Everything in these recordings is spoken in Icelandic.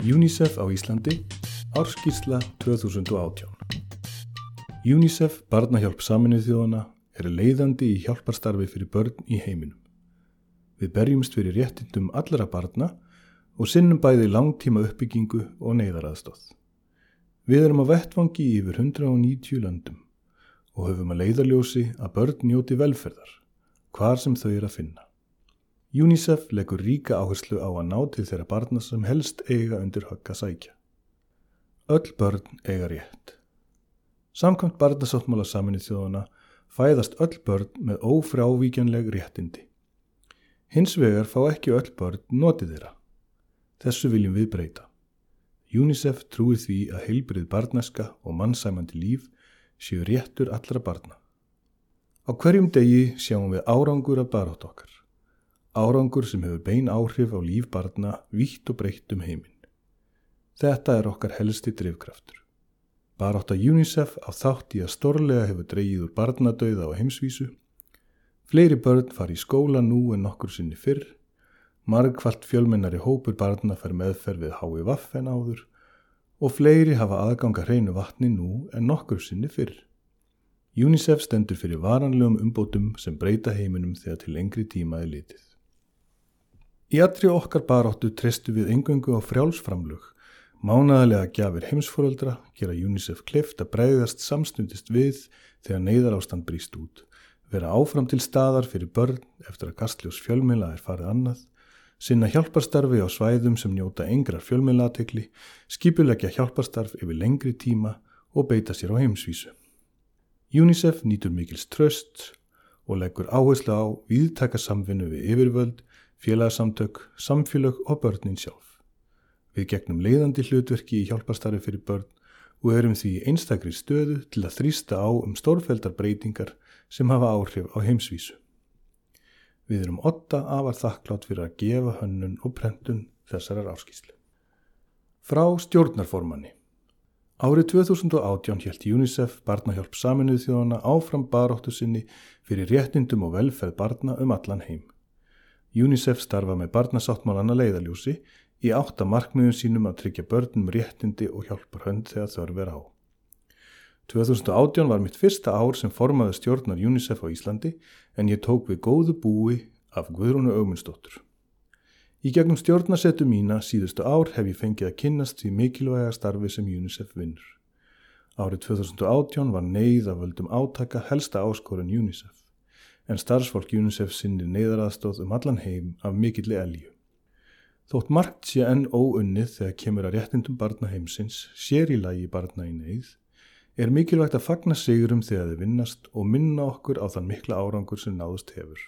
UNICEF á Íslandi, Árskísla 2018 UNICEF, barnahjálp saminuð þjóðana, er leiðandi í hjálparstarfi fyrir börn í heiminum. Við berjumst fyrir réttindum allra barna og sinnum bæði langtíma uppbyggingu og neyðaraðstóð. Við erum á vettvangi í yfir 190 löndum og höfum að leiðarljósi að börn njóti velferðar, hvar sem þau er að finna. UNICEF leggur ríka áherslu á að ná til þeirra barna sem helst eiga undir högg að sækja. Öll börn eiga rétt. Samkvæmt barnasáttmála saminni þjóðana fæðast öll börn með ófrávíkjanleg réttindi. Hins vegar fá ekki öll börn notið þeirra. Þessu viljum við breyta. UNICEF trúir því að heilbrið barnaska og mannsæmandi líf séu réttur allra barna. Á hverjum degi sjáum við árangur af barátt okkar árangur sem hefur bein áhrif á líf barna vítt og breytt um heiminn. Þetta er okkar helsti drivkraftur. Barátt að UNICEF á þátt í að stórlega hefur dreyið úr barnadauða á heimsvísu. Fleiri börn fari í skóla nú en nokkur sinni fyrr. Margfalt fjölmennari hópur barna fær meðferð við hái vaffen áður og fleiri hafa aðganga hreinu vatni nú en nokkur sinni fyrr. UNICEF stendur fyrir varanlegum umbótum sem breyta heiminum þegar til lengri tíma er litið. Í allri okkar baráttu trestu við engöngu á frjálsframlug, mánaðarlega gjafir heimsfóröldra, gera UNICEF klift að breyðast samstundist við þegar neyðar ástand brýst út, vera áfram til staðar fyrir börn eftir að gastljós fjölmila er farið annað, sinna hjálparstarfi á svæðum sem njóta engrar fjölmilatekli, skipulegja hjálparstarf yfir lengri tíma og beita sér á heimsvísu. UNICEF nýtur mikils tröst og leggur áherslu á viðtaka samvinnu við yfirvöld félagsamtök, samfélög og börnin sjálf. Við gegnum leiðandi hlutverki í hjálparstarfi fyrir börn og erum því einstakri stöðu til að þrýsta á um stórfældar breytingar sem hafa áhrif á heimsvísu. Við erum otta afar þakklátt fyrir að gefa hönnun og prentun þessarar áskýslu. Frá stjórnarformanni Árið 2018 hjælt UNICEF barnahjálp saminuð þjóðana áfram baróttu sinni fyrir réttindum og velferð barna um allan heim. UNICEF starfa með barnasáttmálanna leiðaljúsi í átta markmiðum sínum að tryggja börnum réttindi og hjálpar hönd þegar þörf er á. 2018 var mitt fyrsta ár sem formaði stjórnar UNICEF á Íslandi en ég tók við góðu búi af Guðrúnu Augmundsdóttur. Í gegnum stjórnarsetu mína síðustu ár hef ég fengið að kynnast því mikilvæga starfi sem UNICEF vinnur. Árið 2018 var neyð að völdum átaka helsta áskorun UNICEF en starfsfólk UNICEF sinni neyðaraðstóð um allan heim af mikilli elju. Þótt margt sé enn óunnið þegar kemur að réttindum barna heimsins, sér í lagi barna í neyð, er mikilvægt að fagna sigurum þegar þið vinnast og minna okkur á þann mikla árangur sem náðust hefur.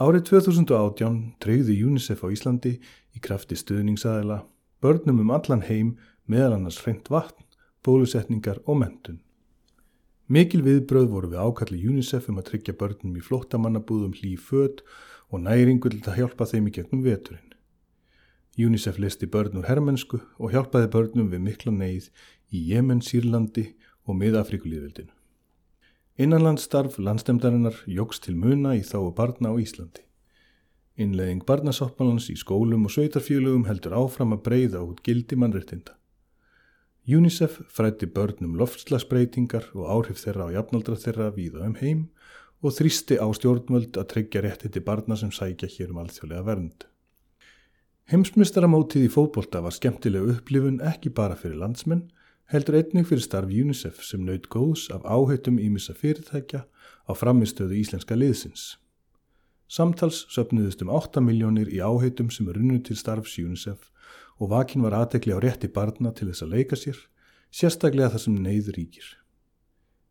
Árið 2018 treyði UNICEF á Íslandi í krafti stuðningsaðila, börnum um allan heim meðal annars hreint vatn, bólusetningar og mentun. Mikil viðbröð voru við ákalli UNICEF um að tryggja börnum í flóttamannabúðum hlýf född og næringu til að hjálpa þeim í gegnum veturinn. UNICEF listi börn úr herrmennsku og hjálpaði börnum við mikla neyð í Jemen, Sýrlandi og miðafrikulíðveldinu. Innanlandstarf landstemdarinnar jóks til muna í þáu barna á Íslandi. Innlegging barnasáttmálans í skólum og sveitarfjölugum heldur áfram að breyða út gildi mannréttinda. UNICEF frætti börnum loftslagsbreytingar og áhrif þeirra á jafnaldra þeirra víða um heim og þrýsti á stjórnvöld að tryggja rétti til barna sem sækja hér um alþjóðlega vernd. Heimsmystaramótið í fótbolta var skemmtilega upplifun ekki bara fyrir landsmenn, heldur einnig fyrir starf UNICEF sem naut góðs af áhættum ímissa fyrirtækja á framistöðu íslenska liðsins. Samtals söpnuðust um 8 miljónir í áhættum sem er runnu til starfs UNICEF og vakin var aðtegli á rétti barna til þess að leika sér, sérstaklega þar sem neyð ríkir.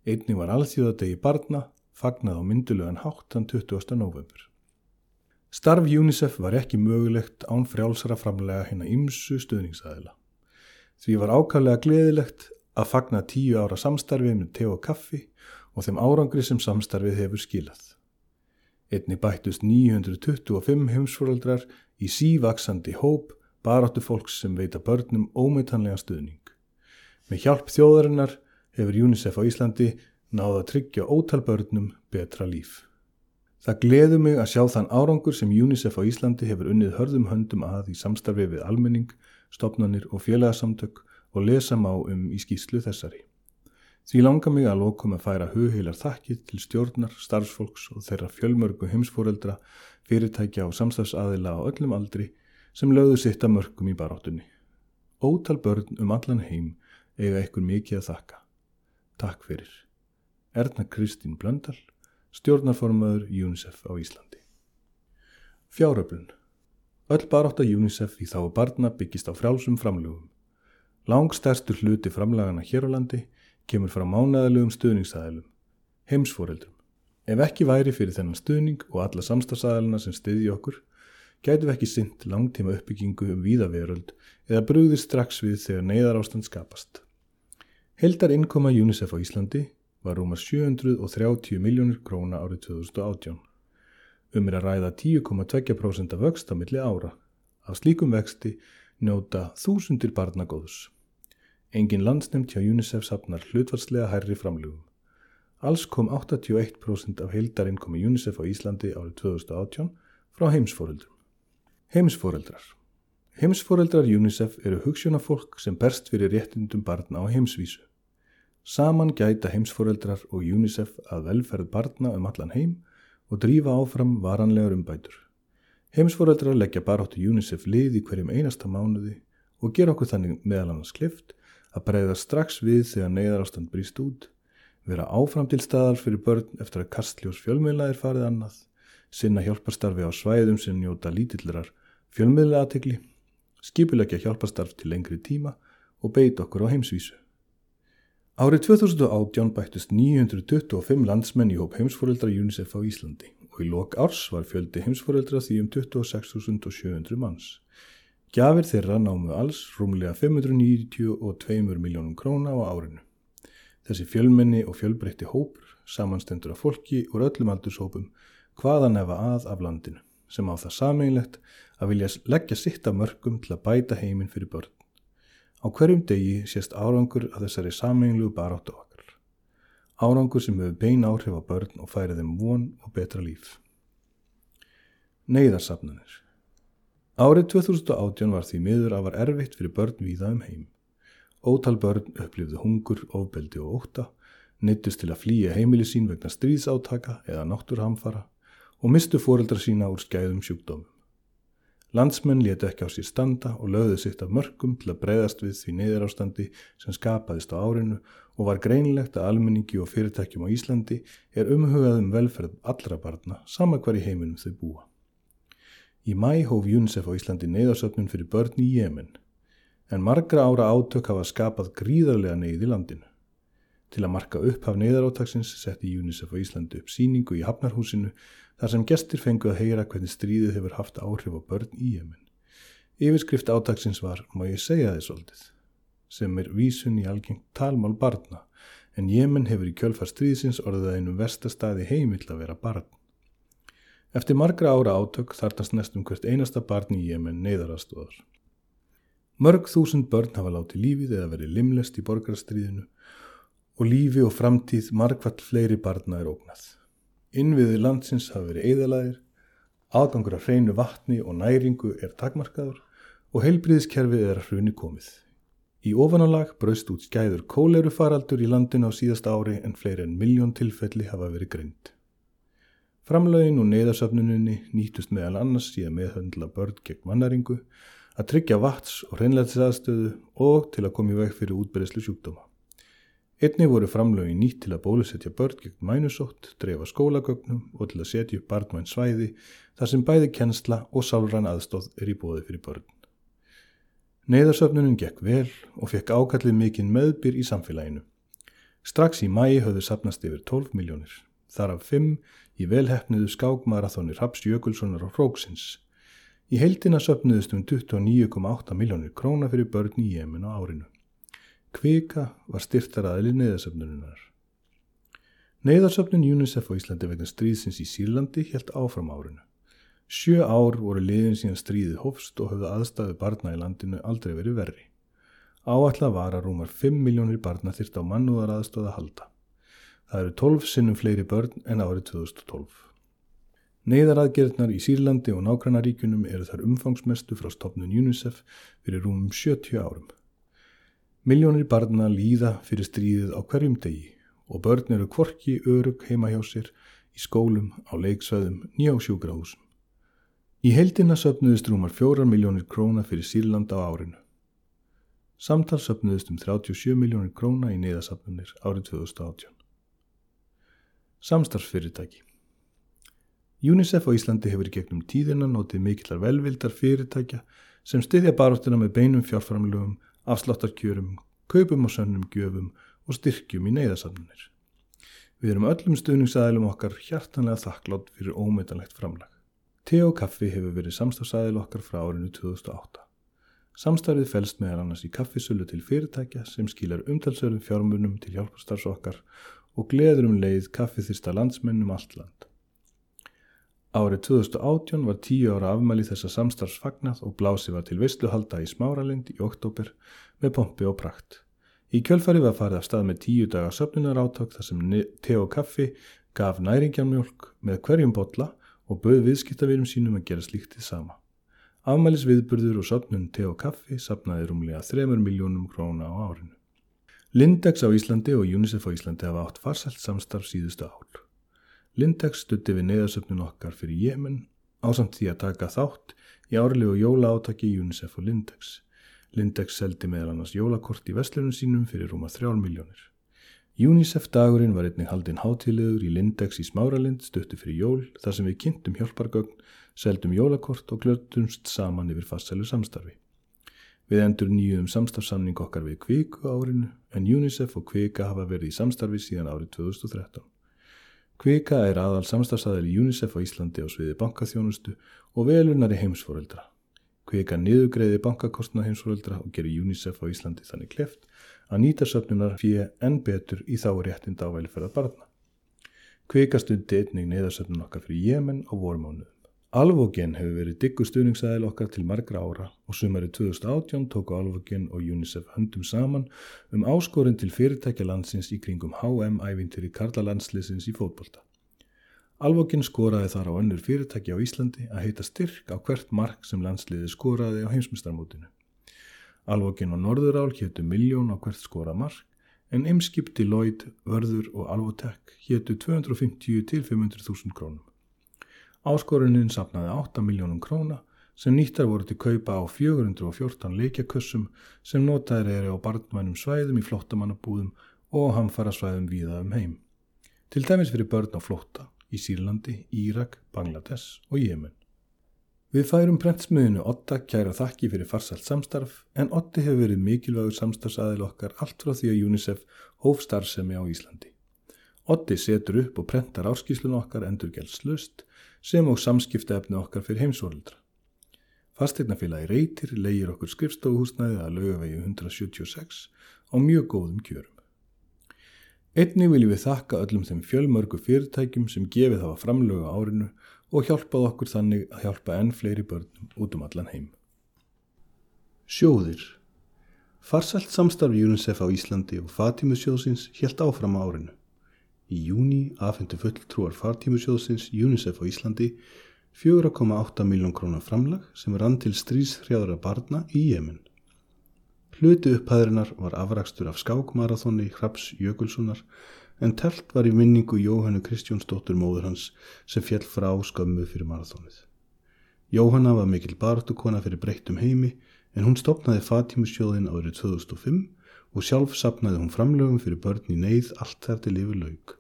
Einni var alþjóðadegi barna, fagnað á myndulegan háttan 20. november. Starf UNICEF var ekki mögulegt án frjálsara framlega hérna ymsu stuðningsæðila. Því var ákvæmlega gleðilegt að fagna tíu ára samstarfið með te og kaffi og þeim árangri sem samstarfið hefur skilað. Einni bættust 925 heimsfóraldrar í sívaksandi hóp baráttu fólks sem veita börnum ómeitanlega stuðning. Með hjálp þjóðarinnar hefur UNICEF á Íslandi náða að tryggja ótal börnum betra líf. Það gleður mig að sjá þann árangur sem UNICEF á Íslandi hefur unnið hörðum höndum að í samstarfi við almenning, stopnarnir og félagsamtök og lesa má um í skýslu þessari. Því langar mig að lokum að færa hugheilar þakkið til stjórnar, starfsfólks og þeirra fjölmörgu heimsfóreldra, fyrirtækja og samstafsaðila á öllum aldri sem lögðu sitt að mörgum í baráttunni. Ótal börn um allan heim eiga ekkur mikið að þakka. Takk fyrir. Erna Kristín Blöndal, stjórnarformaður UNICEF á Íslandi. Fjáröflun. Öll barátt að UNICEF í þá barna byggist á frjálsum framlugum. Langstærstur hluti framlagana hér á landi kemur frá mánæðalegum stuðningsæðilum, heimsforeldrum. Ef ekki væri fyrir þennan stuðning og alla samstagsæðilina sem stiði okkur, gætu við ekki synd langtíma uppbyggingu um víðaveröld eða brúðir strax við þegar neyðar ástand skapast. Heldar innkoma UNICEF á Íslandi var rúmar 730 miljónir króna árið 2018. Um er að ræða 10,2% af vöxt á milli ára. Af slíkum vexti njóta þúsundir barnagóðus. Engin landsnefnd hjá UNICEF sapnar hlutvarslega hærri framlugum. Alls kom 81% af heildarinnkomi UNICEF á Íslandi árið 2018 frá heimsfóreldrum. Heimsfóreldrar Heimsfóreldrar UNICEF eru hugssjónafólk sem berst fyrir réttindum barna á heimsvísu. Saman gæta heimsfóreldrar og UNICEF að velferð barna um allan heim og drífa áfram varanlegar umbætur. Heimsfóreldrar leggja baráttu UNICEF lið í hverjum einasta mánuði og gera okkur þannig meðal annars klift að breyða strax við þegar neyðarástand brýst út, vera áfram til staðar fyrir börn eftir að kastljós fjölmiðla er farið annað, sinna hjálparstarfi á svæðum sem njóta lítillrar fjölmiðla aðtegli, skipulegja hjálparstarf til lengri tíma og beit okkur á heimsvísu. Árið 2018 bættist 925 landsmenn í hóp heimsforeldra UNICEF á Íslandi og í lok árs var fjöldi heimsforeldra því um 26.700 manns. Gjafir þeirra námu alls rúmlega 592 miljónum króna á árinu. Þessi fjölmenni og fjölbreytti hópur samanstendur af fólki úr öllum aldurshópum hvaðan efa að af landinu sem á það sameinlegt að vilja leggja sitt af mörgum til að bæta heiminn fyrir börn. Á hverjum degi sést árangur að þessari sameinlu baráttu okkar. Árangur sem hefur bein áhrif á börn og færið þeim von og betra líf. Neiðarsafnanir Árið 2018 var því miður að var erfitt fyrir börn víða um heim. Ótal börn upplifðu hungur, ofbeldi og óta, nittust til að flýja heimili sín vegna stríðsátaka eða náttúrhamfara og mistu fóreldra sína úr skæðum sjúkdómum. Landsmenn leti ekki á sér standa og lögðu sitt af mörgum til að breyðast við því neyðarástandi sem skapaðist á árinu og var greinilegt að almenningi og fyrirtækjum á Íslandi er umhugað um velferð allra barna sama hver í heiminum þau búa. Í mæ hóf UNICEF á Íslandi neyðarsöfnun fyrir börn í Jemen, en margra ára átök hafa skapað gríðarlega neyð í landinu. Til að marka upphaf neyðaráttaksins setti UNICEF á Íslandi upp síningu í Hafnarhúsinu þar sem gestir fengu að heyra hvernig stríðið hefur haft áhrif á börn í Jemen. Yfirskrift áttaksins var, má ég segja þið svolítið, sem er vísun í algengt talmál barna, en Jemen hefur í kjölfar stríðsins orðið að einu vestastæði heimill að vera barn. Eftir margra ára átök þartast næstum hvert einasta barn í Jemen neyðarastóðar. Mörg þúsund börn hafa látið lífið eða verið limlest í borgarstríðinu og lífi og framtíð margvall fleiri barna er ógnað. Innviði landsins hafa verið eðalaðir, aðgangur af hreinu vatni og næringu er takmarkaður og heilbriðiskerfið er að hruni komið. Í ofanálag braust út skæður kóleiru faraldur í landinu á síðasta ári en fleiri en miljón tilfelli hafa verið greint. Framlögin og neyðarsöfnuninni nýtust meðal annars í að meðhöndla börn gegn mannaringu, að tryggja vats og hreinleitisaðstöðu og til að koma í veg fyrir útbreyslu sjúkdóma. Einni voru framlögin nýtt til að bólusetja börn gegn mænusótt, drefa skólagögnum og til að setja upp barnmæn svæði þar sem bæði kennsla og sálran aðstóð er í bóði fyrir börn. Neyðarsöfnunin gekk vel og fekk ákallið mikinn meðbyr í samfélaginu. Strax í mæi höfðu sapnast yfir 12 miljónir, þar af 5 í velhefniðu skákmarathónir Raps Jökulssonar og Fróksins. Í heildina söpnuðist um 29,8 miljónir króna fyrir börn í Jemen á árinu. Kvika var styrtaraðili neyðasöfnununar. Neyðarsöfnun UNICEF á Íslandi vegna stríðsins í Sýrlandi helt áfram árinu. Sjö ár voru liðin síðan stríðið hofst og höfðu aðstæðu barna í landinu aldrei verið verri. Áallega var að rúmar 5 miljónir barna þyrst á mannúðar aðstóða halda. Það eru 12 sinnum fleiri börn en árið 2012. Neiðaraðgerðnar í Sýrlandi og nágrannaríkunum eru þar umfangsmestu frá stopnun UNICEF fyrir rúmum 70 árum. Miljónir barna líða fyrir stríðið á hverjum degi og börn eru kvorki örug heima hjá sér í skólum, á leiksvæðum, nýjá sjúkrahúsum. Í heildina söpnuðist rúmar 4 miljónir króna fyrir Sýrland á árinu. Samtal söpnuðist um 37 miljónir króna í neyðasafnunir árið 2018. Samstarfsfyrirtæki UNICEF á Íslandi hefur í gegnum tíðina notið mikillar velvildar fyrirtækja sem styðja baróttina með beinum fjárframlögum, afsláttarkjörum, kaupum og sönnum gjöfum og styrkjum í neyðasafnunir. Við erum öllum stuðningsæðilum okkar hjartanlega þakklátt fyrir ómeitanlegt framlag. Te og kaffi hefur verið samstafsæðil okkar frá árinu 2008. Samstarfið fælst meðal annars í kaffisölu til fyrirtækja sem skilar umtalsörðum fjármunum til hjálparstarfs okkar og gleður um leið kaffithyrsta landsmennum allt land. Árið 2018 var tíu ára afmæli þessa samstarfsfagnað og blási var til veistluhalda í Smáralind í oktober með pompi og prakt. Í kjölfari var farið af stað með tíu daga söpnunar átök þar sem te og kaffi gaf næringjarmjölk með hverjum botla og bauð viðskiptavirum sínum að gera slíktið sama. Afmælis viðburður og söpnun te og kaffi sapnaði rúmlega 3 miljónum króna á árinu. Lindex á Íslandi og UNICEF á Íslandi hafa átt farsælt samstarf síðustu ár. Lindex stutti við neyðasöfnun okkar fyrir Jemen ásamt því að taka þátt í árlegu jóla átaki UNICEF og Lindex. Lindex seldi meðal annars jólakort í vestlunum sínum fyrir rúma þrjár miljónir. UNICEF dagurinn var einnig haldinn hátilegur í Lindex í Smáralind stuttu fyrir jól þar sem við kynntum hjálpargögn, seldum jólakort og glötumst saman yfir fastsælu samstarfi. Við endur nýjum samstarfsamning okkar við Kviku árinu en UNICEF og Kvika hafa verið í samstarfi síðan árið 2013. Kvika er aðal samstagsæðil í UNICEF á Íslandi á sviði bankaþjónustu og velunari heimsforeldra. Kvika niðugreiði bankakostna heimsforeldra og gerir UNICEF á Íslandi þannig kleft að nýta söfnunar fyrir enn betur í þá réttind ávælferðar barna. Kvika stundi einnig neðarsöfnun okkar fyrir Jemen á vormánuðum. Alvogen hefur verið diggur stuðningsæðil okkar til margra ára og sumari 2018 tóku Alvogen og UNICEF höndum saman um áskorinn til fyrirtækja landsins í kringum HM-ævintir í Karla landslisins í fótbolta. Alvogen skoraði þar á önnur fyrirtækja á Íslandi að heita styrk á hvert mark sem landsliði skoraði á heimsmyndstarmótinu. Alvogen og Norðurál héttu miljón á hvert skora mark en ymskipti Lloyd, Vörður og Alvotek héttu 250 til 500.000 krónum. Áskorunin sapnaði 8 miljónum króna sem nýttar voru til kaupa á 414 leikjakössum sem notaðir eru á barnmænum svæðum í flottamannabúðum og hamfara svæðum viða um heim. Til dæmis fyrir börn á flotta í Sýrlandi, Írak, Bangladesh og Jemen. Við færum prentsmiðinu Otta kæra þakki fyrir farsalt samstarf en Otti hefur verið mikilvægur samstarfsaðil okkar allt frá því að UNICEF hóf starfsemi á Íslandi. Otti setur upp og prentar áskíslun okkar endurgjaldslust sem og samskiptaefni okkar fyrir heimsóldra. Fastegnafélagi reytir leigir okkur skrifstofuhúsnæði að lögavegi 176 á mjög góðum kjörum. Einni viljum við þakka öllum þeim fjölmörgu fyrirtækjum sem gefið hafa framlögu árinu og hjálpað okkur þannig að hjálpa enn fleiri börnum út um allan heim. Sjóðir Farsalt samstarfi UNICEF á Íslandi og Fatimusjóðsins helt áfram árinu. Í júni afhendu fulltrúar fartímusjóðsins UNICEF á Íslandi 4,8 miljón krónar framlag sem rann til stríshrjáðara barna í Jemen. Hluti upphæðrinar var afrakstur af skákmarathoni Hraps Jökulssonar en telt var í minningu Jóhannu Kristjónsdóttur móður hans sem fjell frá skömmu fyrir marathonið. Jóhanna var mikil baráttukona fyrir breyttum heimi en hún stopnaði Fatímusjóðin árið 2005 og sjálf sapnaði hún framlögum fyrir börn í neyð allt þar til yfir laug.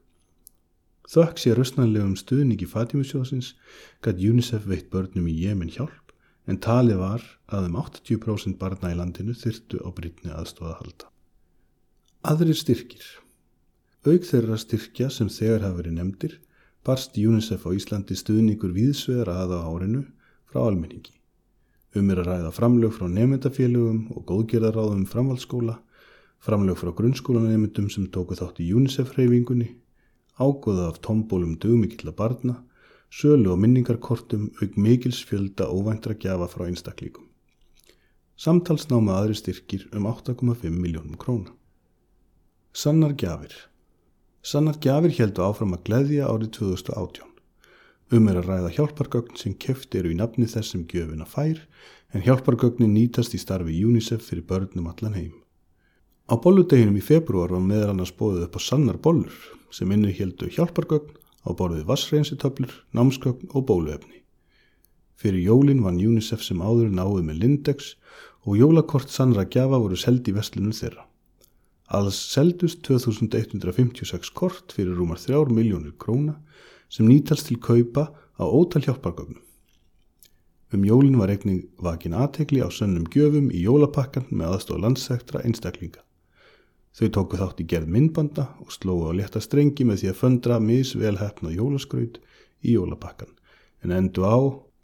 Þökk sé röstnanlegum stuðningi Fatimusjóðsins gætt UNICEF veitt börnum í Jemen hjálp en talið var að um 80% barna í landinu þyrtu á brytni aðstóða halda. Aðrir styrkir Aug þeirra styrkja sem þegar hafa verið nefndir barst UNICEF á Íslandi stuðningur viðsvegar aða árinu frá almenningi. Um er að ræða framlög frá nefndafélögum og góðgerðaráðum framhaldsskóla, framlög frá grunnskólanemyndum sem tóku þátt í UNICEF-hreyfingunni ágóða af tombólum dugmikilla barna, sölu og minningarkortum auk mikils fjölda óvæntra gjafa frá einstaklíkum. Samtalsnáma aðri styrkir um 8,5 miljónum króna. Sannar gjafir Sannar gjafir heldu áfram að gleðja árið 2018. Um er að ræða hjálpargögn sem keft eru í nafni þess sem gjöfina fær en hjálpargögnin nýtast í starfi UNICEF fyrir börnum allan heim. Á bolludeginum í februar var meðal annars bóðið upp á sannar bollur sem innri heldu hjálpargögn á borðið vassreinsitöflur, námsgögn og bóluefni. Fyrir jólin vann UNICEF sem áður náði með Lindex og jólakort sannra gjafa voru seldi í vestlunum þeirra. Alls seldust 2156 kort fyrir rúmar 3 miljónir króna sem nýtast til kaupa á ótal hjálpargögnum. Um jólin var regning vakin aðtegli á sönnum gjöfum í jólapakkan með aðstofa landsæktra einstaklinga. Þau tóku þátt í gerð myndbanda og slóðu á leta strengi með því að föndra misvelhæfna jólaskraut í jólapakkan en endu á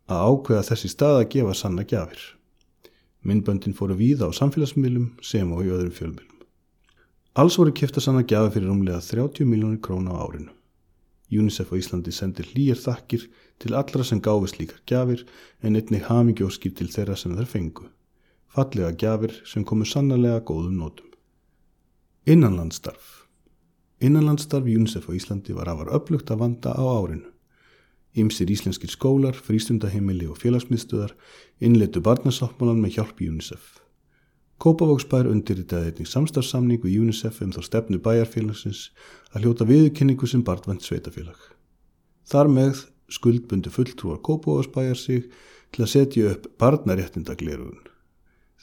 að ákveða þessi stað að gefa sanna gjafir. Myndböndin fóru víða á samfélagsmiðlum sem og í öðrum fjölmiðlum. Alls voru kæft að sanna gjafi fyrir umlega 30 miljónir króna á árinu. UNICEF á Íslandi sendir hlýjar þakkir til allra sem gáfi slíkar gjafir en einnig hamingjóskir til þeirra sem þær fengu. Fallega gjafir sem komu sannarlega góðum nótum. Innanlandstarf Innanlandstarf UNICEF á Íslandi var afar upplugt að vanda á árinu. Ímsir íslenskir skólar, frístundaheimili og félagsmiðstöðar innleitu barnasáttmálan með hjálp UNICEF. Kópavóksbær undirritaði einnig samstarfsamning við UNICEF um þá stefnu bæjarfélagsins að hljóta viðkynningu sem barnvænt sveitafélag. Þar með skuldbundi fulltrúar Kópavóksbæjar sig til að setja upp barnaréttindaglerugun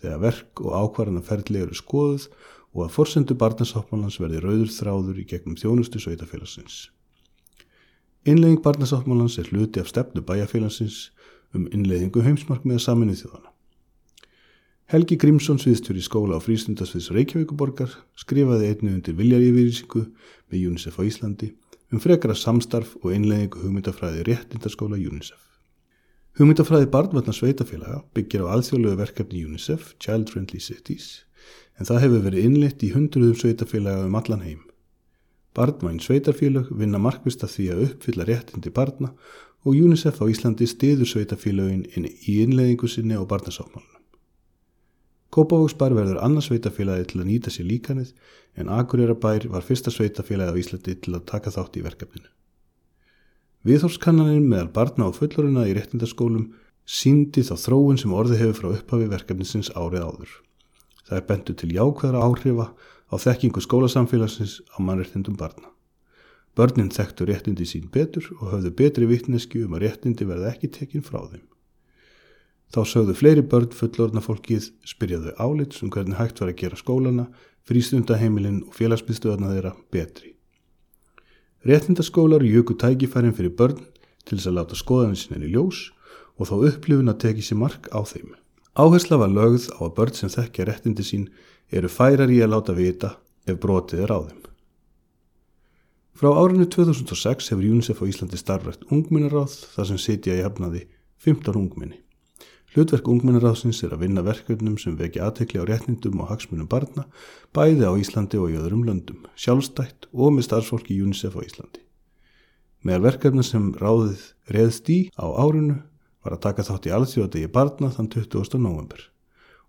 þegar verk og ákvarðana ferðlega eru skoðuð og að forsendu barnasáttmálans verði rauður þráður í gegnum þjónustu sveitafélagsins. Innlegging barnasáttmálans er hluti af stefnu bæjarfélagsins um innleggingu heimsmark með saminu þjóðana. Helgi Grímsson, sviðstjóri skóla á frístundasviðs Reykjavíkuborgar, skrifaði einnig undir viljarífyrísingu með UNICEF á Íslandi um frekara samstarf og einleggingu hugmyndafræði réttindaskóla UNICEF. Hugmyndafræði barnvarnar sveitafélaga byggir á alþjóðlegu verkefni UNICEF, Child Friendly Cities, en það hefur verið innleitt í hundruðum sveitafélaga um allan heim. Barnvæn sveitafélag vinna markvist að því að uppfylla réttindi barna og UNICEF á Íslandi stiður sveitafélagin í innleggingu sinni á barnasáttmálunum. Kópavóksbær verður annars sveitafélagi til að nýta sér líkanið en Akureyra var fyrsta sveitafélagi á Íslandi til að taka þátt í verkefninu. Viðhórskannaninn meðal barna og fulloruna í réttindaskólum síndi þá þróun sem orði hefur frá upphafi verkefnisins árið áður. Það er bentu til jákvæðra áhrifa á þekkingu skólasamfélagsins á mannréttindum barna. Börnin þekktu réttindi sín betur og höfðu betri vittnesku um að réttindi verði ekki tekinn frá þeim. Þá sögðu fleiri börn fullorðna fólkið spyrjaðu álits um hvernig hægt var að gera skólana, frístundaheimilinn og félagsbyrstuðarna þeirra betri. Réttindaskólar jöku tækifærin fyrir börn til þess að láta skoðanir sinni í ljós og þá upplifun að teki sér mark á þeim. Áhersla var lögð á að börn sem þekkja réttindi sín eru færar í að láta vita ef brotið er á þeim. Frá árinu 2006 hefur UNICEF á Íslandi starfrætt ungminnaráð þar sem sitja í hefnaði 15 ungminni. Hlutverk ungmennaráðsins er að vinna verkefnum sem vekja aðtekli á réttindum og hagsmunum barna, bæði á Íslandi og í öðrum löndum, sjálfstætt og með starfsfólki UNICEF á Íslandi. Meðal verkefna sem ráðið reðst í á árinu var að taka þátt í alþjóðadegi barna þann 20. november.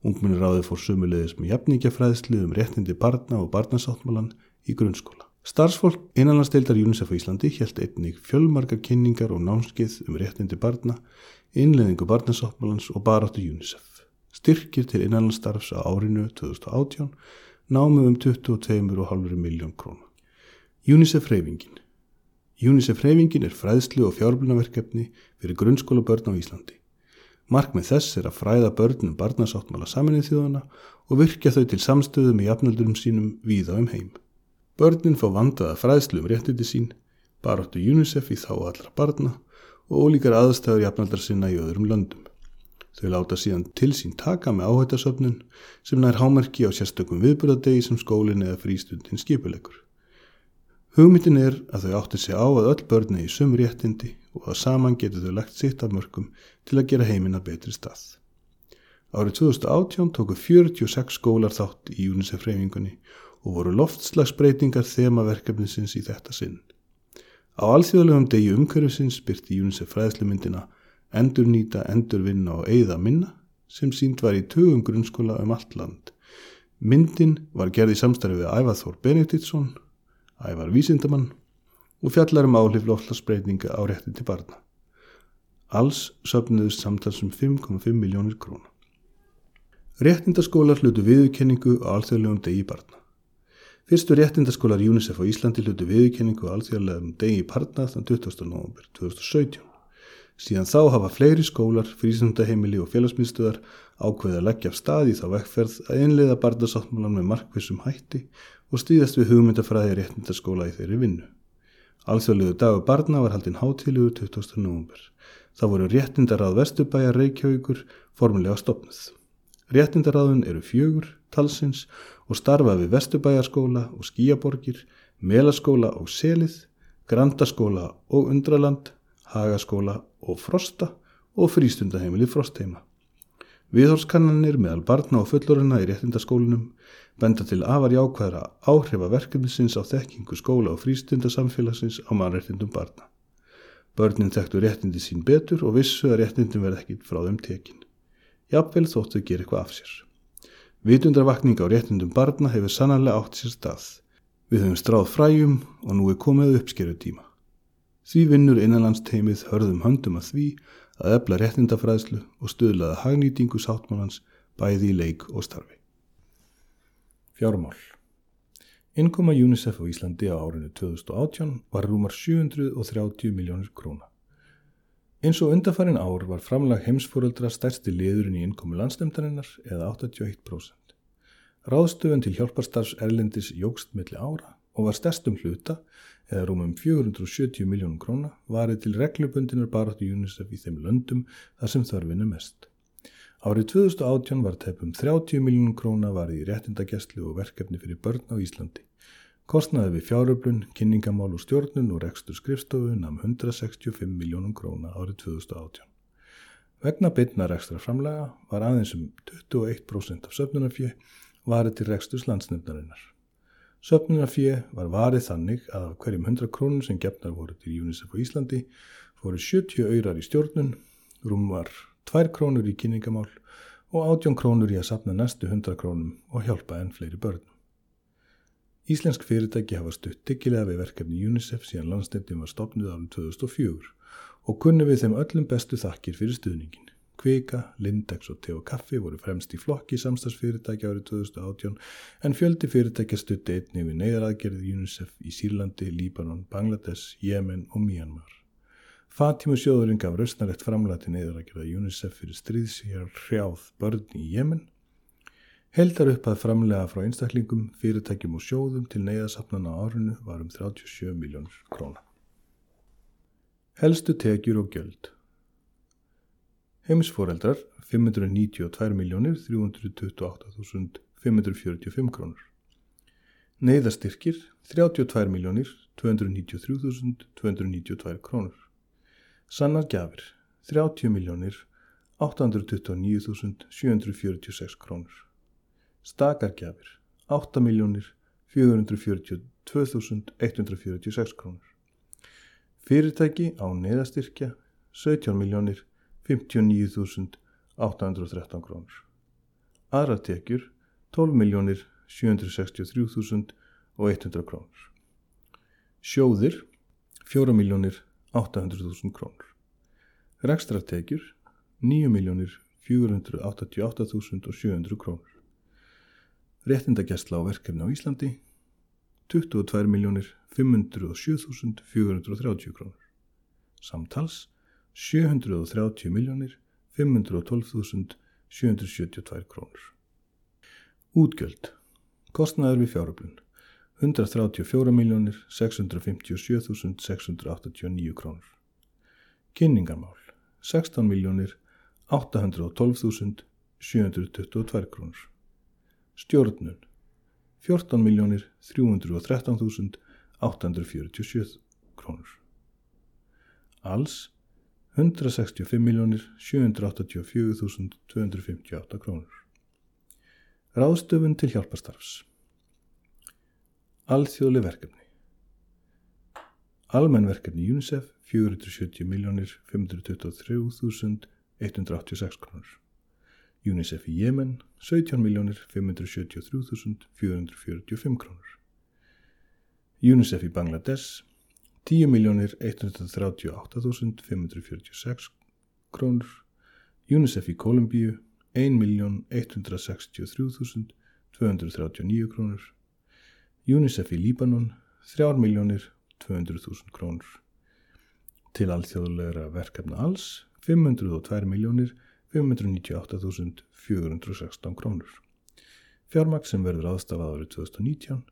Ungmennaráðið fór sumulegis með jafningjafræðslu um réttindi barna og barnasáttmálan í grunnskóla. Starfsfólk innanlandsdeildar UNICEF á Íslandi helt einnig fjölmarga kynningar og námskið um réttindi barna innleðingu barnasáttmálans og baráttu UNICEF. Styrkir til innanlandstarfs á árinu 2018 námu um 22,5 miljón krónu. UNICEF reyfingin UNICEF reyfingin er fræðslu og fjárblunarverkefni fyrir grunnskóla börn á Íslandi. Markmið þess er að fræða börnum barnasáttmála saminnið þjóðana og virkja þau til samstöðu með jafnaldurum sínum víða um heim. Börnin fá vandaða fræðslu um réttindi sín, baráttu UNICEF í þá allra barna og ólíkar aðstæður jafnaldar sinna í öðrum löndum. Þau láta síðan til sín taka með áhættasöfnun sem nær hámerki á sérstökum viðbúradegi sem skólinn eða frístundin skipulegur. Hugmyndin er að þau átti sig á að öll börni í sum réttindi og að saman getur þau lagt sitt af mörgum til að gera heimina betri stað. Árið 2018 tóku 46 skólar þátt í UNICEF-reyfingunni og voru loftslagsbreytingar þemaverkefnisins í þetta sinn. Á alþjóðlegum degi umhverfisins byrti UNICEF fræðslumyndina Endur nýta, endur vinna og eigða minna sem sínd var í tögum grunnskóla um allt land. Myndin var gerð í samstarfi við Ævar Þór Benediktsson, Ævar Vísindamann og fjallar um áhlif loflasbreytinga á réttin til barna. Alls söfnuðust samtals um 5,5 miljónir króna. Réttindaskólar hlutu viðurkenningu á alþjóðlegum degi barna. Fyrstu réttindaskólar UNICEF á Íslandi hlutu viðurkenningu á alþjóðlegum degi barna þann 20. november 2017. Síðan þá hafa fleiri skólar, frísundaheimili og félagsmyndstöðar ákveði að leggja af stað í þá vekkferð að einlega barnasáttmálan með markvissum hætti og stýðast við hugmyndafræði réttindaskóla í þeirri vinnu. Alþjóðlegu dagur barna var haldinn hátílugur 20. november. Það voru réttindarað Vesturbæjar Reykjavíkur formulega stopnuð. Réttindaráðun eru fjögur, talsins og starfa við Vesturbæjarskóla og Skíaborgir, Melaskóla og Selið, Grandaskóla og Undraland, Hagaskóla og Frosta og frístundaheimili Frostheima. Viðhórskannanir meðal barna og fullorina í réttindaskólinum benda til afar jákvæðra áhrifa verkefnisins á þekkingu skóla og frístundasamfélagsins á mannréttindum barna. Börnin þekktu réttindi sín betur og vissu að réttindin verð ekki frá þeim tekin. Jafnvel þóttu að gera eitthvað af sér. Vitundarvakning á réttindum barna hefur sannarlega átt sér stað. Við höfum stráð fræjum og nú er komið uppskeru tíma. Því vinnur innanlandsteimið hörðum höndum að því að efla réttindafræðslu og stuðlaða hagnýtingu sáttmálans bæði í leik og starfi. Fjármál Innkoma UNICEF á Íslandi á árinu 2018 var rúmar 730 miljónir króna. Eins og undarfærin ár var framlag heimsfóröldra stærsti liðurinn í innkomi landstemdarinnar eða 81%. Ráðstöfun til hjálparstarfs Erlendis jógst milli ára og var stærstum hluta eða rúmum 470 miljónum króna varið til reglubundinar baráttu UNICEF í þeim löndum þar sem þörfinu mest. Árið 2018 var tefum 30 miljónum króna varið í réttindagjastlu og verkefni fyrir börn á Íslandi. Kostnaði við fjáröflun, kynningamál og stjórnun og rekstur skrifstofu namn 165 miljónum króna árið 2018. Vegna bytna rekstra framlega var aðeins um 21% af söfnunarfjö varið til reksturs landsnefnarinnar. Söfnunarfjö var varið þannig að af hverjum 100 krónum sem gefnar voru til UNICEF á Íslandi fóru 70 öyrar í stjórnun, rúm var 2 krónur í kynningamál og 18 krónur í að sapna næstu 100 krónum og hjálpa enn fleiri börn. Íslensk fyrirtæki hafa stutt diggilega við verkefni UNICEF síðan landstendin var stopnud árið 2004 og kunni við þeim öllum bestu þakkir fyrir stuðningin. Kvika, Lindex og Teo Kaffi voru fremst í flokki samstagsfyrirtækja árið 2018 en fjöldi fyrirtækja stutti einni við neyðaraðgerðið UNICEF í Sýrlandi, Líbanon, Bangladesh, Jemen og Myanmar. Fatímu sjóðurinn gaf rausnarlegt framlega til neyðaraðgerðið UNICEF fyrir stríðsíjar hrjáð börn í Jemen. Heldar upp að framlega frá einstaklingum, fyrirtækjum og sjóðum til neyðasapnana á árinu var um 37 miljónur króna. Helstu tekjur og gjöld Heimsforeldrar 592.328.545 krónur. Neiðastyrkir 32.293.292 krónur. Sannar gjafir 30.829.746 krónur. Stakar gjafir 8.442.146 krónur. Fyrirtæki á neiðastyrkja 17 miljónir 59.813 krónur. Aðra tekjur 12.763.100 krónur. Sjóðir 4.800.000 krónur. Rekstratekjur 9.488.700 krónur. Réttindagjastla á verkefni á Íslandi 22.507.430 krónur. Samtals 730 miljónir 512.772 krónur. Útgjöld. Kostnaður við fjáröflun. 134 miljónir 657.689 krónur. Kynningarmál. 16 miljónir 812.722 krónur. Stjórnun. 14 miljónir 313.847 krónur. Alls 165.784.258 krónur. Ráðstöfun til hjálparstarfs. Alþjóðli verkefni. Almenn verkefni UNICEF 470.523.186 krónur. UNICEF í Jemen 17.573.445 krónur. UNICEF í Bangladesh 10.138.546 krónur, UNICEF í Kolumbíu 1.163.239 krónur, UNICEF í Líbanon 3.200.000 krónur. Til alþjóðlegra verkefna alls 502.598.416 krónur. Fjármaks sem verður aðstafað árið 2019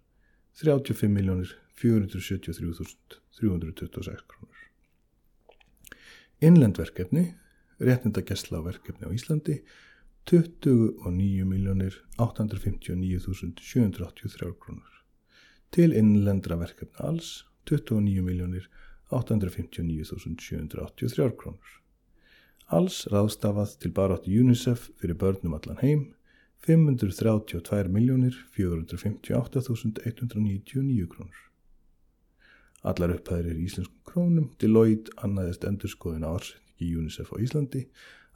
35.473.326 krónur. Innlendverkefni, réttindagessla á verkefni á Íslandi 29.859.783 krónur. Til innlendra verkefni alls 29.859.783 krónur. Alls ráðstafað til barátti UNICEF fyrir börnum allan heim 532.458.199 krónur. Allar upphæðir í íslenskum krónum Deloitte annaðist endurskoðin ársendingi UNICEF á Íslandi.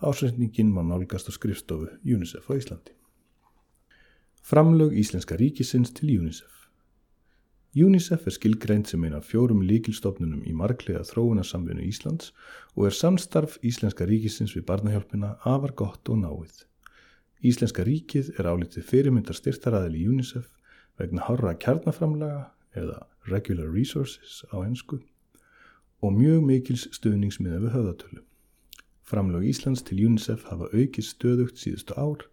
Ársendingin má nálgast á skrifstofu UNICEF á Íslandi. Framlög Íslenska ríkisins til UNICEF UNICEF er skilgreint sem eina fjórum líkilstofnunum í marglega þróunarsamvinu Íslands og er samstarf Íslenska ríkisins við barnahjálpina afar gott og náið. Íslenska ríkið er álitið fyrirmyndar styrtaræðil í UNICEF vegna horra kjarnaframlaga eða Regular Resources á ennsku og mjög mikils stuðningsmiða við höfðatölu. Framlög Íslands til UNICEF hafa aukið stöðugt síðustu ár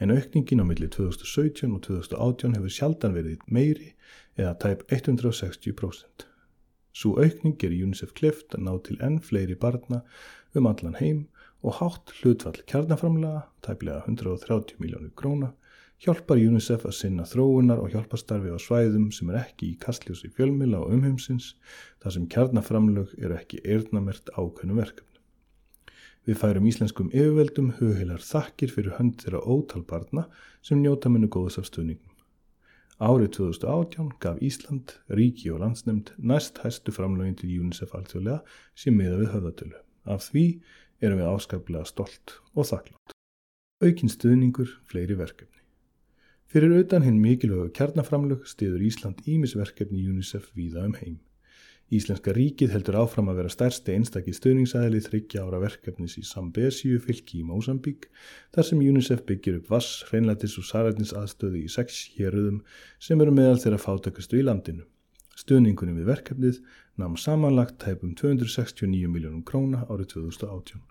en aukningin á milli 2017 og 2018 hefur sjaldan verið meiri eða tæp 160%. Svo aukning er UNICEF klift að ná til enn fleiri barna um allan heim og hátt hlutfall kjarnaframlega, tæplega 130 miljónir króna, hjálpar UNICEF að sinna þróunar og hjálparstarfi á svæðum sem er ekki í kastljósi fjölmila og umheimsins, þar sem kjarnaframlög eru ekki eirnamert ákveðnu verkefni. Við færum íslenskum yfirveldum hughilar þakkir fyrir hönd þeirra ótal barna sem njóta minnu góðs af stuðningum. Árið 2018 gaf Ísland, ríki og landsnemnd næst hæstu framlögin til UNICEF alþjóðlega sem miða við höfðatölu. Af því erum við áskaplega stolt og þakklátt. Aukinn stuðningur, fleiri verkefni. Fyrir auðan hinn mikilvægu kjarnaframlög stiður Ísland ímisverkefni UNICEF víða um heim. Íslenska ríkið heldur áfram að vera stærsti einstakki stöðningsæðli þryggja ára verkefnis í Sambesíu fylki í Mósambík þar sem UNICEF byggir upp vass, hreinlætis og sararnins aðstöði í sex héröðum sem eru meðal þeirra fátakastu í landinu. Stöðningunum við verkefnið namn samanlagt tæpum 269 miljónum króna árið 2018.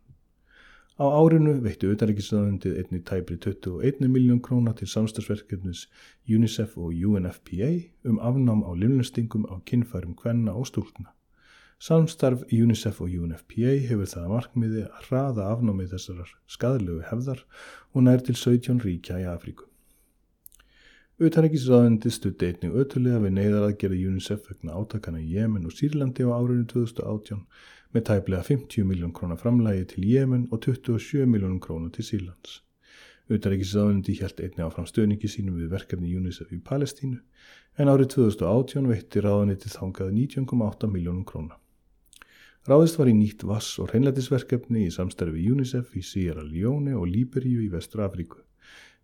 Á árinu veitti auðaríkisraðundið einni tæpri 21 miljón króna til samstagsverkefnis UNICEF og UNFPA um afnám á limlustingum á kinnfærum kvenna og stúlna. Samstarf UNICEF og UNFPA hefur það markmiði að hraða afnámið þessar skadlegu hefðar og nær til 17 ríkja í Afríku. Auðaríkisraðundið stutti einnig ötulega við neyðaraðgerði UNICEF vegna átakana í Jemen og Sýrlandi á árinu 2018 með tæplega 50 miljón krónar framlægi til Jemen og 27 miljónum krónar til Sílands. Utaríkisraðundi hjælt einni áfram stöðningi sínum við verkefni UNICEF í Palestínu en árið 2018 veitti ráðaniti þangað 19,8 miljónum krónar. Ráðist var í nýtt vass- og hreinlætisverkefni í samstarfi UNICEF í Sierra Leone og Líberíu í Vestra Afríku.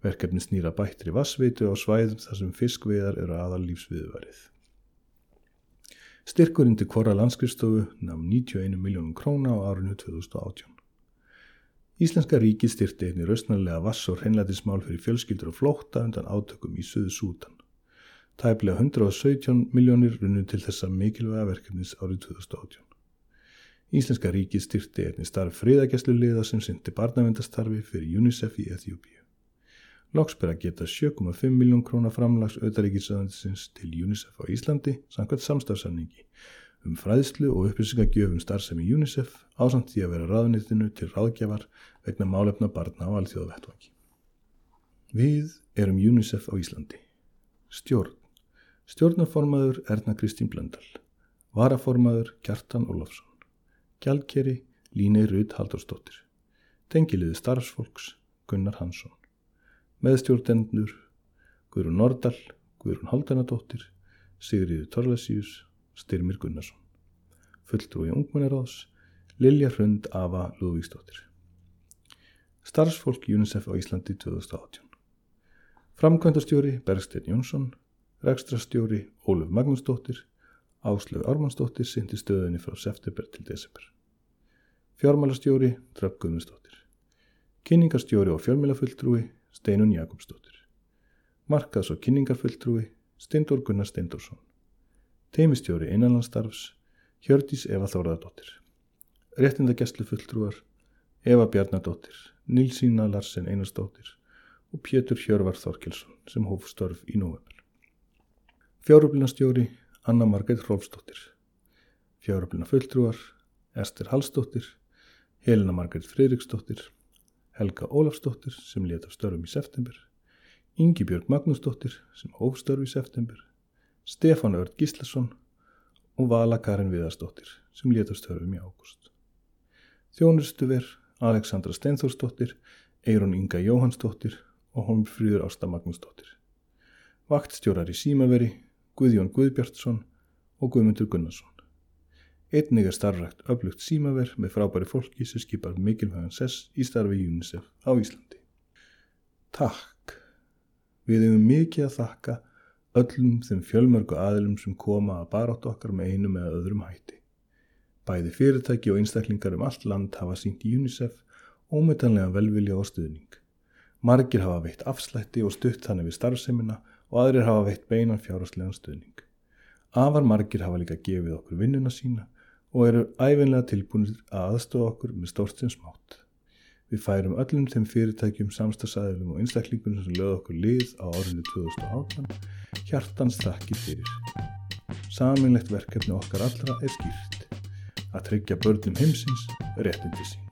Verkefni snýra bættri vassveitu á svæðum þar sem fiskveðar eru aðal lífsviðvarið. Styrkurinn til hvora landskristofu namn 91 miljónum króna á árinu 2018. Íslenska ríki styrti einni rausnarlega vass og hreinlætismál fyrir fjölskyldur og flótta undan átökum í Suðu Sútan. Tæplega 117 miljónir runnu til þessa mikilvæga verkefnis árið 2018. Íslenska ríki styrti einni starf friðagjastlu liða sem syndi barnavendastarfi fyrir UNICEF í Eþjópíu. Loks ber að geta 7,5 miljón krónar framlags auðaríkisöðansins til UNICEF á Íslandi samkvæmt samstafsamningi um fræðslu og upplýsingagjöfum starfsemi UNICEF ásamt því að vera ráðnýttinu til ráðgjafar vegna málefna barna á alþjóðavettvangi. Við erum UNICEF á Íslandi. Stjórn. Stjórnarformaður Erna Kristín Blöndal. Varaformaður Kjartan Ólafsson. Gjaldkeri Línei Rudd Haldurstóttir. Tengiliði starfsfólks Gunnar Hansson meðstjórnendur Guðrún Nordal, Guðrún Haldanadóttir, Sigriður Torlasíus, Styrmir Gunnarsson. Fulltrúi Ungmennaráðs, Lilja Hrund Ava Lúðvíksdóttir. Starfsfólk UNICEF á Íslandi 2018. Framkvæmdastjóri Bergstein Jónsson, rekstrastjóri Óluf Magnúsdóttir, Áslöf Ármannsdóttir sindi stöðunni frá september til desember. Fjármálastjóri Dröpp Guðmundsdóttir. Kynningarstjóri og fjármálafulltrúi Steinun Jakobsdóttir. Markaðs og kynningarfulltrúi Steindor Gunnar Steindorsson. Teimistjóri innanlandstarfs Hjördís Eva Þóraðardóttir. Réttindagesslu fulltrúar Eva Bjarnadóttir, Nilsína Larsen Einarsdóttir og Pétur Hjörvar Þorkelsson sem hóf störf í november. Fjáröflinastjóri Anna Margreit Hrólfsdóttir. Fjáröflina fulltrúar Ester Hallsdóttir, Helena Margreit Freiriksdóttir, Helga Ólafsdóttir sem let af störfum í september, Ingi Björg Magnúsdóttir sem hóf störf í september, Stefán Örd Gíslason og Vala Karin Viðarsdóttir sem let af störfum í ágúst. Þjónustu ver Aleksandra Steinþórsdóttir, Eirun Inga Jóhansdóttir og Holmfríður Ásta Magnúsdóttir. Vaktstjórar í Símaveri, Guðjón Guðbjartsson og Guðmundur Gunnarsson. Einnig er starfrækt öflugt símaver með frábæri fólki sem skipar mikilvægan sess í starfi UNICEF á Íslandi. Takk! Við hefum mikið að þakka öllum þeim fjölmörgu aðilum sem koma að barátt okkar með einum eða öðrum hætti. Bæði fyrirtæki og einstaklingar um allt land hafa sínt í UNICEF ómetanlega velvilja og stuðning. Margir hafa veitt afslætti og stutt þannig við starfseminna og aðrir hafa veitt beinan fjárhastlegan stuðning. Afar margir hafa líka gefið okkur vinnuna sína og eru æfinlega tilbúinir að aðstofa okkur með stórt sem smátt. Við færum öllum þeim fyrirtækjum, samstagsæðilum og einstaklingunum sem lögðu okkur lið á árinu 2018 hjartans þakki fyrir. Saminlegt verkefni okkar allra er skýrt að tryggja börnum heimsins réttindi sín.